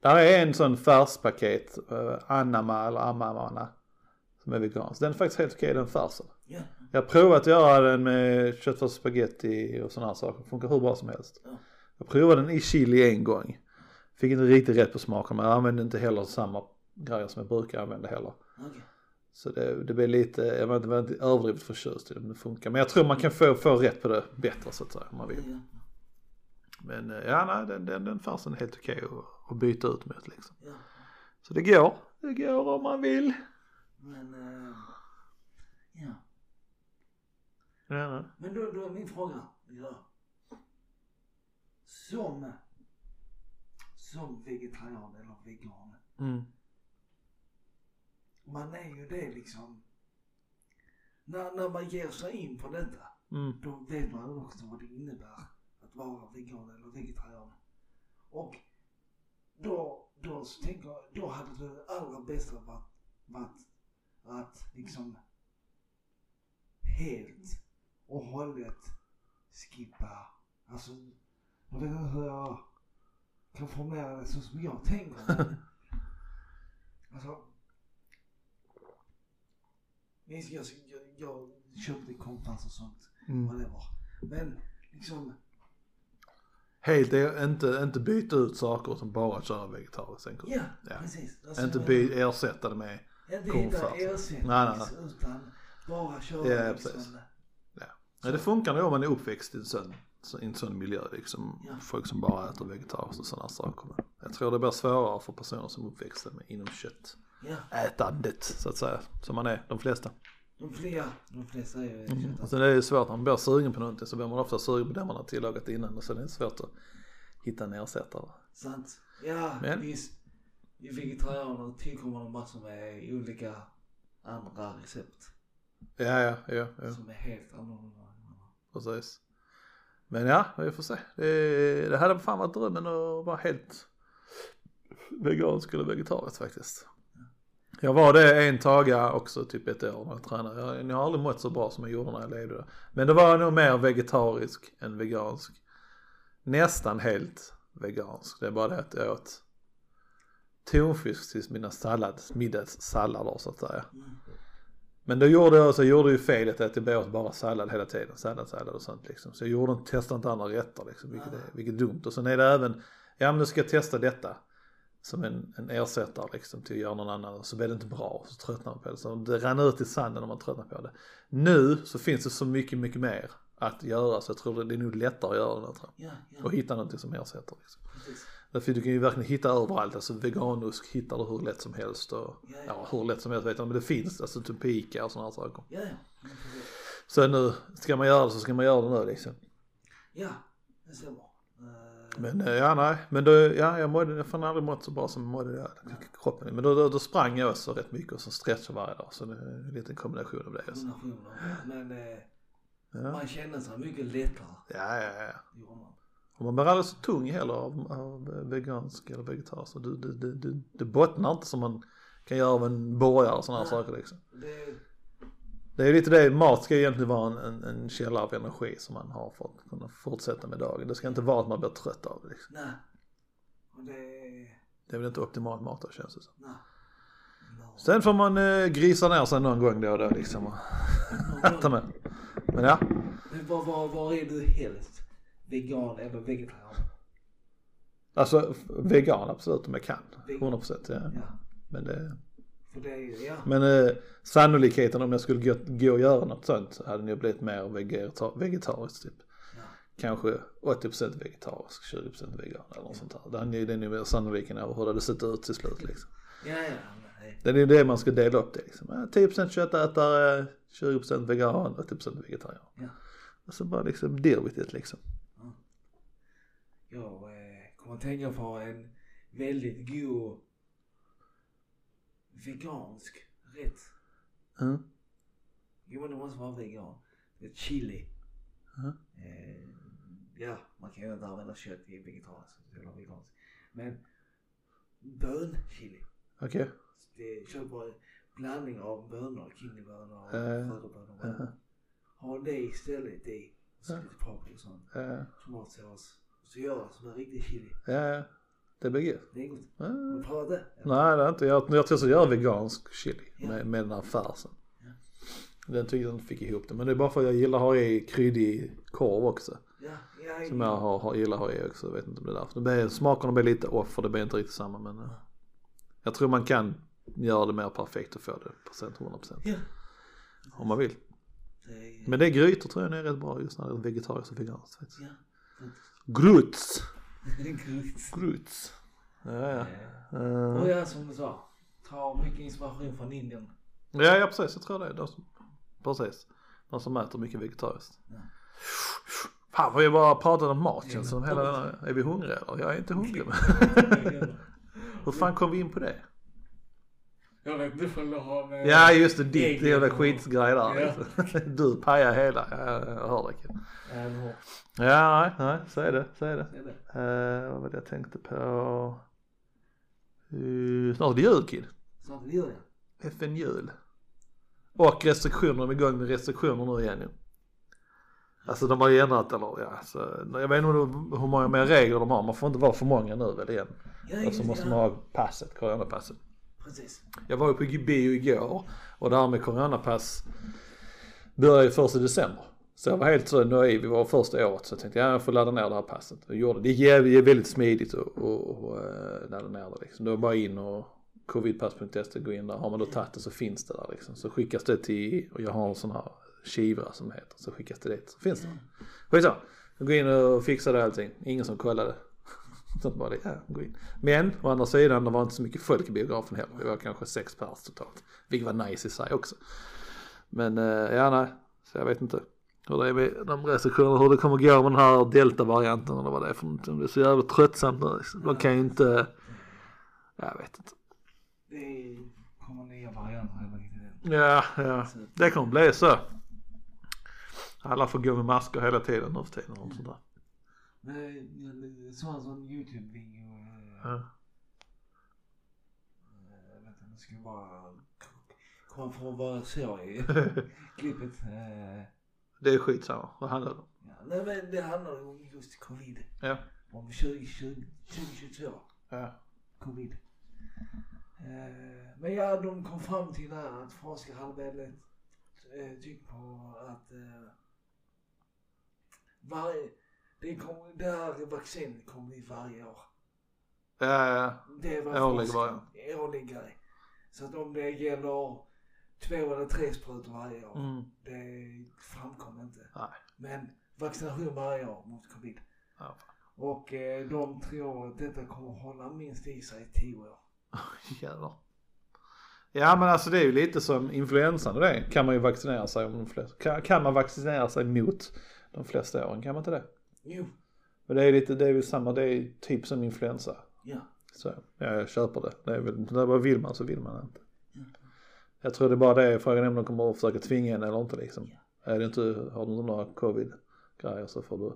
Där är en sån färspaket, uh, Anama eller Amamana. Som är vegansk. Den är faktiskt helt okej den färsen. Ja. Jag har provat att göra den med köttfärs spagetti och sådana här saker. Funkar hur bra som helst. Ja. Jag provade den i chili en gång. Fick inte riktigt rätt på smaken men jag använde inte heller samma grejer som jag brukar använda heller. Okej. Så det, det blev lite, jag var inte, var inte överdrivet förtjust i men det funkar. Men jag tror man kan få, få rätt på det bättre så att säga om man vill. Men eh, ja nej den, den, den färsen är helt okej att, att byta ut mot liksom. Ja. Så det går. Det går om man vill. Men, eh, ja. Ja. Men då, då är min fråga. Ja. Som, som vegetarian eller vegan. Mm. Man är ju det liksom. När, när man ger sig in på detta. Mm. Då vet man också vad det innebär att vara vegan eller vegetarian. Och då, då tänker jag, då hade det allra bästa varit varit att liksom helt och hållet skippa, alltså, jag vet inte hur jag kan formulera det så som jag tänker. [LAUGHS] alltså, jag, jag, jag köpte kompass och sånt, Mm. whatever. Men liksom, Helt inte, inte byta ut saker utan bara köra vegetariskt ja, Ja. precis. Alltså, Inte by, ersätta det med, Inte Komfort. hitta ersättning Nej, nej, utan bara köra Ja, liksom. precis. nej det funkar nog om man är uppväxt i en sån, så- i en sån miljö liksom. Ja. Folk som bara äter vegetariskt och sådana saker. Jag tror det blir svårare för personer som är uppväxta med, inom Ja, köttätandet så att säga. Som man är, de flesta. de flesta, de flesta är ju Mm. Och sen är det svårt när man blir sugen på någonting så blir man ofta sugen på det man har tillagat innan och sen är det svårt att hitta en ersättare. Sant. Ja, Men- visst. I vegetarianer tillkommer det massor med olika andra recept Ja, ja, ja, ja. som är helt annorlunda. Precis. Men ja, vi får se. Det, det hade fan varit drömmen att vara helt vegansk eller vegetarisk faktiskt. Jag var det en taga också, typ ett år när jag tränade. Jag, jag har aldrig mått så bra som jag gjorde när jag levde där. Men då var jag nog mer vegetarisk än vegansk. Nästan helt vegansk. Det är bara det att jag åt tonfisk till mina sallads, middagssallader så att säga. Men då gjorde jag, så jag gjorde ju felet att jag åt bara sallad hela tiden. Sallad, sallad och sånt liksom. Så jag gjorde testade inte andra rätter liksom, vilket är, vilket är dumt. Och sen är det även, ja men nu ska jag testa detta. Som en, en ersättare liksom till att göra någon annan. Och så blev det inte bra, så tröttnade man på det. Så det rann ut i sanden när man tröttnade på det. Nu så finns det så mycket, mycket mer att göra. Så jag tror det, det är nog lättare att göra det nu tror jag. Ja, ja, Och hitta någonting som ersätter liksom. precis. Därför du kan ju verkligen hitta överallt, alltså veganusk hittar du hur lätt som helst och Ja, ja hur lätt som helst vet jag men det finns alltså typ på Ica och sådana här saker. Ja, ja. Så nu, ska man göra det så ska man göra det nu liksom. Ja, det stämmer. Men eh, ja nej, men då, ja jag mådde, jag har aldrig mått så bra som jag mådde där, kroppen. Men då, då, då sprang jag också rätt mycket och så stretchade varje dag så det är en liten kombination av det. Kombinationer. Men eh, Ja. man känner sig mycket lättare. ja, ja, ja. Det. Och man blir aldrig så tung heller av, av vegansk eller vegetarisk. Du, du, du, det bottnar inte som man kan göra av en borgare och sådana här saker liksom. Det, Det är lite det, mat ska egentligen vara en, en, en källa av energi som man har för att kunna fortsätta med dagen. Det ska inte vara att man blir trött av det liksom. nej. Och det, Det är väl inte optimal mat då känns det som. nej. No. Sen får man eh, grisa ner sig någon gång då och då liksom och äta med. Men ja, Men var, var, var är du helst? Vegan eller vegetarian? alltså vegan absolut om jag kan. Vegan. 100% ja. Ja, Men, det, ju, ja. men eh, sannolikheten om jag skulle gå, gå och göra något sånt så hade nog blivit mer vegeta- vegetariskt typ. Ja. Kanske 80% vegetarisk, 20% vegan eller något sånt där. Det är det är mer sannolikheten över hur det hade sett ut till slut liksom. Ja, ja. Nej. Det är ju det man ska dela upp det liksom. Ja, 10% köttätare, 20% vegan, 80% vegetarian. Ja. Och så bara liksom deal with it liksom. Jag eh, kommer att tänka på en väldigt god vegansk rätt. Mm. Jo men det måste vara vegan. Det är chili. Mhm. Eh, ja, man kan ju inte använda kött i vegetariskt eller veganskt. Men bönchili. Okej. Det köper en blandning av bönor, kidneybönor och Eh, födelbönor. eh. Ha det istället i. Så lite paprika och sånt. Ja, Tomatsås. Så gör det som en riktig chili. ja. Det blir gött. Det är gott. Ja. Har provat det? Nej det är inte. Jag, jag testar att göra vegansk chili Ja. med, med den här färsen. Ja. Den tyckte jag inte fick ihop det. Men det är bara för att jag gillar att ha i kryddig korv också. Ja, ja. Som jag har, har, gillar att ha i också. Jag vet inte om det är därför. Det blir, smakerna blir lite off för det blir inte riktigt samma. Men eh, jag tror man kan göra det mer perfekt och få det procent 100% Ja. om man vill. Det är, Men det är grytor tror jag är rätt bra just när det är vegetariskt och veganskt ja. Gruts! Gott. Gruts. Ja, ja. Eh, Och Uh, ja, som du sa. Ta mycket inspiration från Indien. ja, ja precis, jag tror det de som, precis. De som äter mycket vegetariskt. Ja. Fan vad vi bara pratat om mat känns som hela denna, är vi hungriga eller? Jag är inte hungrig [LAUGHS] hur fan kom vi in på det? Jag vet inte du har med... Ja just det, ditt jävla skitgrej där. Ja. [LAUGHS] Du pajar hela, ja, jag hör det har- Ja nej, nej, så är det, så är det. Uh, vad var det jag tänkte på? Uh, snart är det jul kid. Snart är det jul ja. FN jul. Och restriktioner, de är igång med restriktioner nu igen ju. Alltså de har ju ändrat eller ja, så, jag vet inte hur många mer regler de har, man får inte vara för många nu väl igen. Ja, Och så måste man ha passet, coronapasset. Precis. Jag var ju på bio igår och det här med coronapass började ju först i december. Så jag var helt så naiv, vi var första året så jag tänkte ja, jag får ladda ner det här passet. Och gjorde det. Det jävligt- väldigt smidigt att eh, ladda ner det liksom. Det var bara in och covidpass.se, gå in där. Har man då tagit det så finns det där liksom. Så skickas det till, och jag har en sån här Kivra som det heter, så skickas det dit. Så finns det. Skitsamma. Jag går in och fixade allting. Ingen som kollade. Så bara det, ja, gå in. Men å andra sidan, det var inte så mycket folk i biografen heller. Det var kanske sex pers totalt. Vilket var nice i sig också. Men eh, ja, nej. Så jag vet inte hur det är med de restriktionerna, hur det kommer gå med den här delta-varianten eller vad det är för någonting. Det är så jävla tröttsamt nu. De kan ju inte, jag vet inte. Det kommer nya varianter hela tiden. Ja, ja. Det kommer bli så. Alla får gå med masker hela tiden nu för tiden och sånt där. Jag såg en sån YouTube-video. Ja. eh, Vänta, nu ska jag bara komma från vad jag såg i [LAUGHS] klippet. eh, Det är skitsamma, vad handlar det om? Ja, nej men det handlar om just covid. Ja. Om 2020, 2022. Ja. Covid. Eh, men ja, de kom fram till det här att hade väldigt eh, tyckt på att varje, det, kom, det här vaccinet kommer bli varje år. Ja, ja, Det var Årlig forskaren- Årlig grej. Så att om det gäller två eller tre sprutor varje år, mm. det framkom inte. Nej. Men vaccination varje år mot covid. Ja. Och eh, de tror att detta kommer hålla minst i sig i tio år. [LAUGHS] Jävlar. Ja men alltså det är ju lite som influensan och det kan man ju vaccinera sig om de flesta. Kan, kan man vaccinera sig mot de flesta åren? Kan man inte det? Jo, Men det är lite, det är ju samma, det är typ som influensa. ja. Så ja, jag köper det. Det är väl, vad vill man så vill man inte. Jag tror det är bara det, frågan är om de kommer att försöka tvinga en eller inte liksom. Är det inte, har du inte några covid grejer så får du,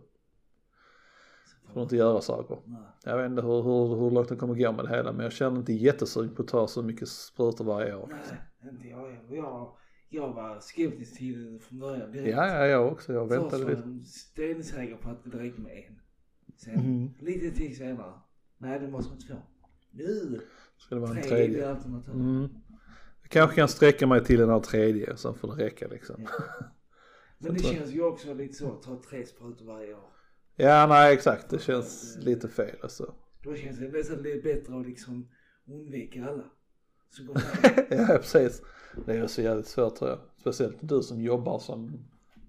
får inte göra saker. Nej. Jag vet inte hur, hur, hur långt det kommer gå med det hela men jag känner inte jättesugen på att ta så mycket sprutor varje år. Nej, inte jag heller. Jag, jag var skeptisk till det från början. direkt. Ja, ja, jag också. Jag Först väntade var lite. jag stensäker på att det räcker med en. Sen Mm. lite tid senare. Nej, det måste vara två. Nu! Ska det vara en Tre tredje? är alternativ. Mm. Jag kanske kan sträcka mig till den här tredje så får det räcka liksom. Ja. [LAUGHS] Men det känns ju också lite så att ta tre sprutor varje år. Ja, nej exakt. Det känns lite fel alltså. Då känns det nästan lite bättre att liksom undvika alla. Så går [LAUGHS] ja, precis. Det är så jävligt svårt tror jag. Speciellt du som jobbar som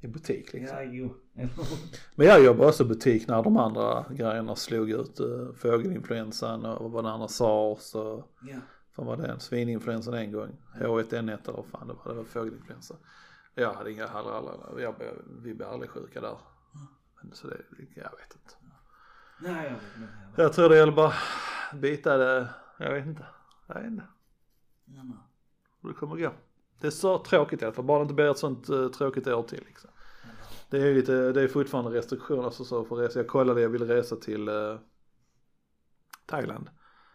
i butik liksom. Ja, jo. [LAUGHS] Men jag jobbar också i butik när de andra grejerna slog ut uh, fågelinfluensan och vad den andra sars och Ja. Fan var det en svininfluensan en gång. H1N1 eller vad fan det var. Det var fågelinfluensa. Jag hade inga hallar, jag, vi blev aldrig sjuka där. Men så det, jag vet inte. Nej, jag vet inte. Jag tror det gäller bara bita det, jag vet inte. Jag vet inte Ja. Hur det kommer gå. Det är så tråkigt i alla fall, bara det inte blir ett sånt uh, tråkigt år till liksom. Det är lite, det är fortfarande restriktioner alltså så för resa. Jag kollade, jag ville resa till uh, Thailand.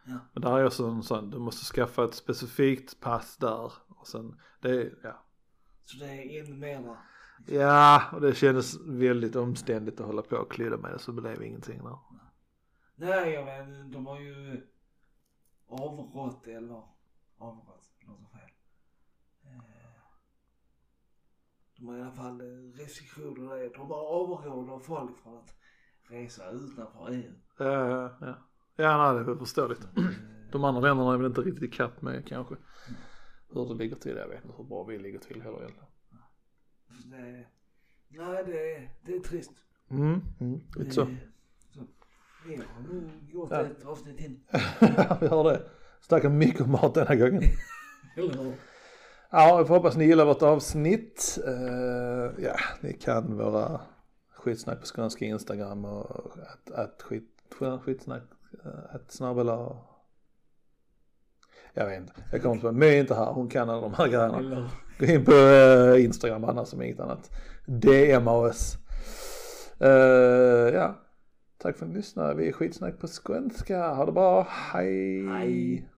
Ja. Men där är också en sån, du måste skaffa ett specifikt pass där. Och sen, det är, ja. Så det är ännu mera. Ja, och det kändes väldigt omständigt att hålla på och klydda med det så blev ingenting där. Nej, jag vet De har ju avrått eller avrått, låter fel. Eh, De har i alla fall eh, restriktioner där. De har avråder folk från att resa utanför EU. Ja, ja, ja. Ja, nej, det är förståeligt. Eh, De andra länderna är väl inte riktigt ikapp med kanske. Hur det ligger till, jag vet inte hur bra vi ligger till heller egentligen. nej, det, är- det är trist. Mm, mm, lite så. Eh, så. Vi har nog gjort Ja. ett avsnitt till. [LAUGHS] vi har det. Snackar mycket om mat denna gången. [LAUGHS] Eller hur? Ja, jag får hoppas ni gillar vårt avsnitt. Uh, ja, ni kan våra skitsnack på skånska Instagram och att, att skit, skitsnack, uh, att snabbela jag vet inte, jag kommer inte på, My är inte här, hon kan alla de här grejerna. Gå in på uh, Instagram annars som inget annat. DMa oss. Uh, ja, tack för att ni lyssnade. Vi är skitsnack på skånska. Ha det bra, hej. Hej.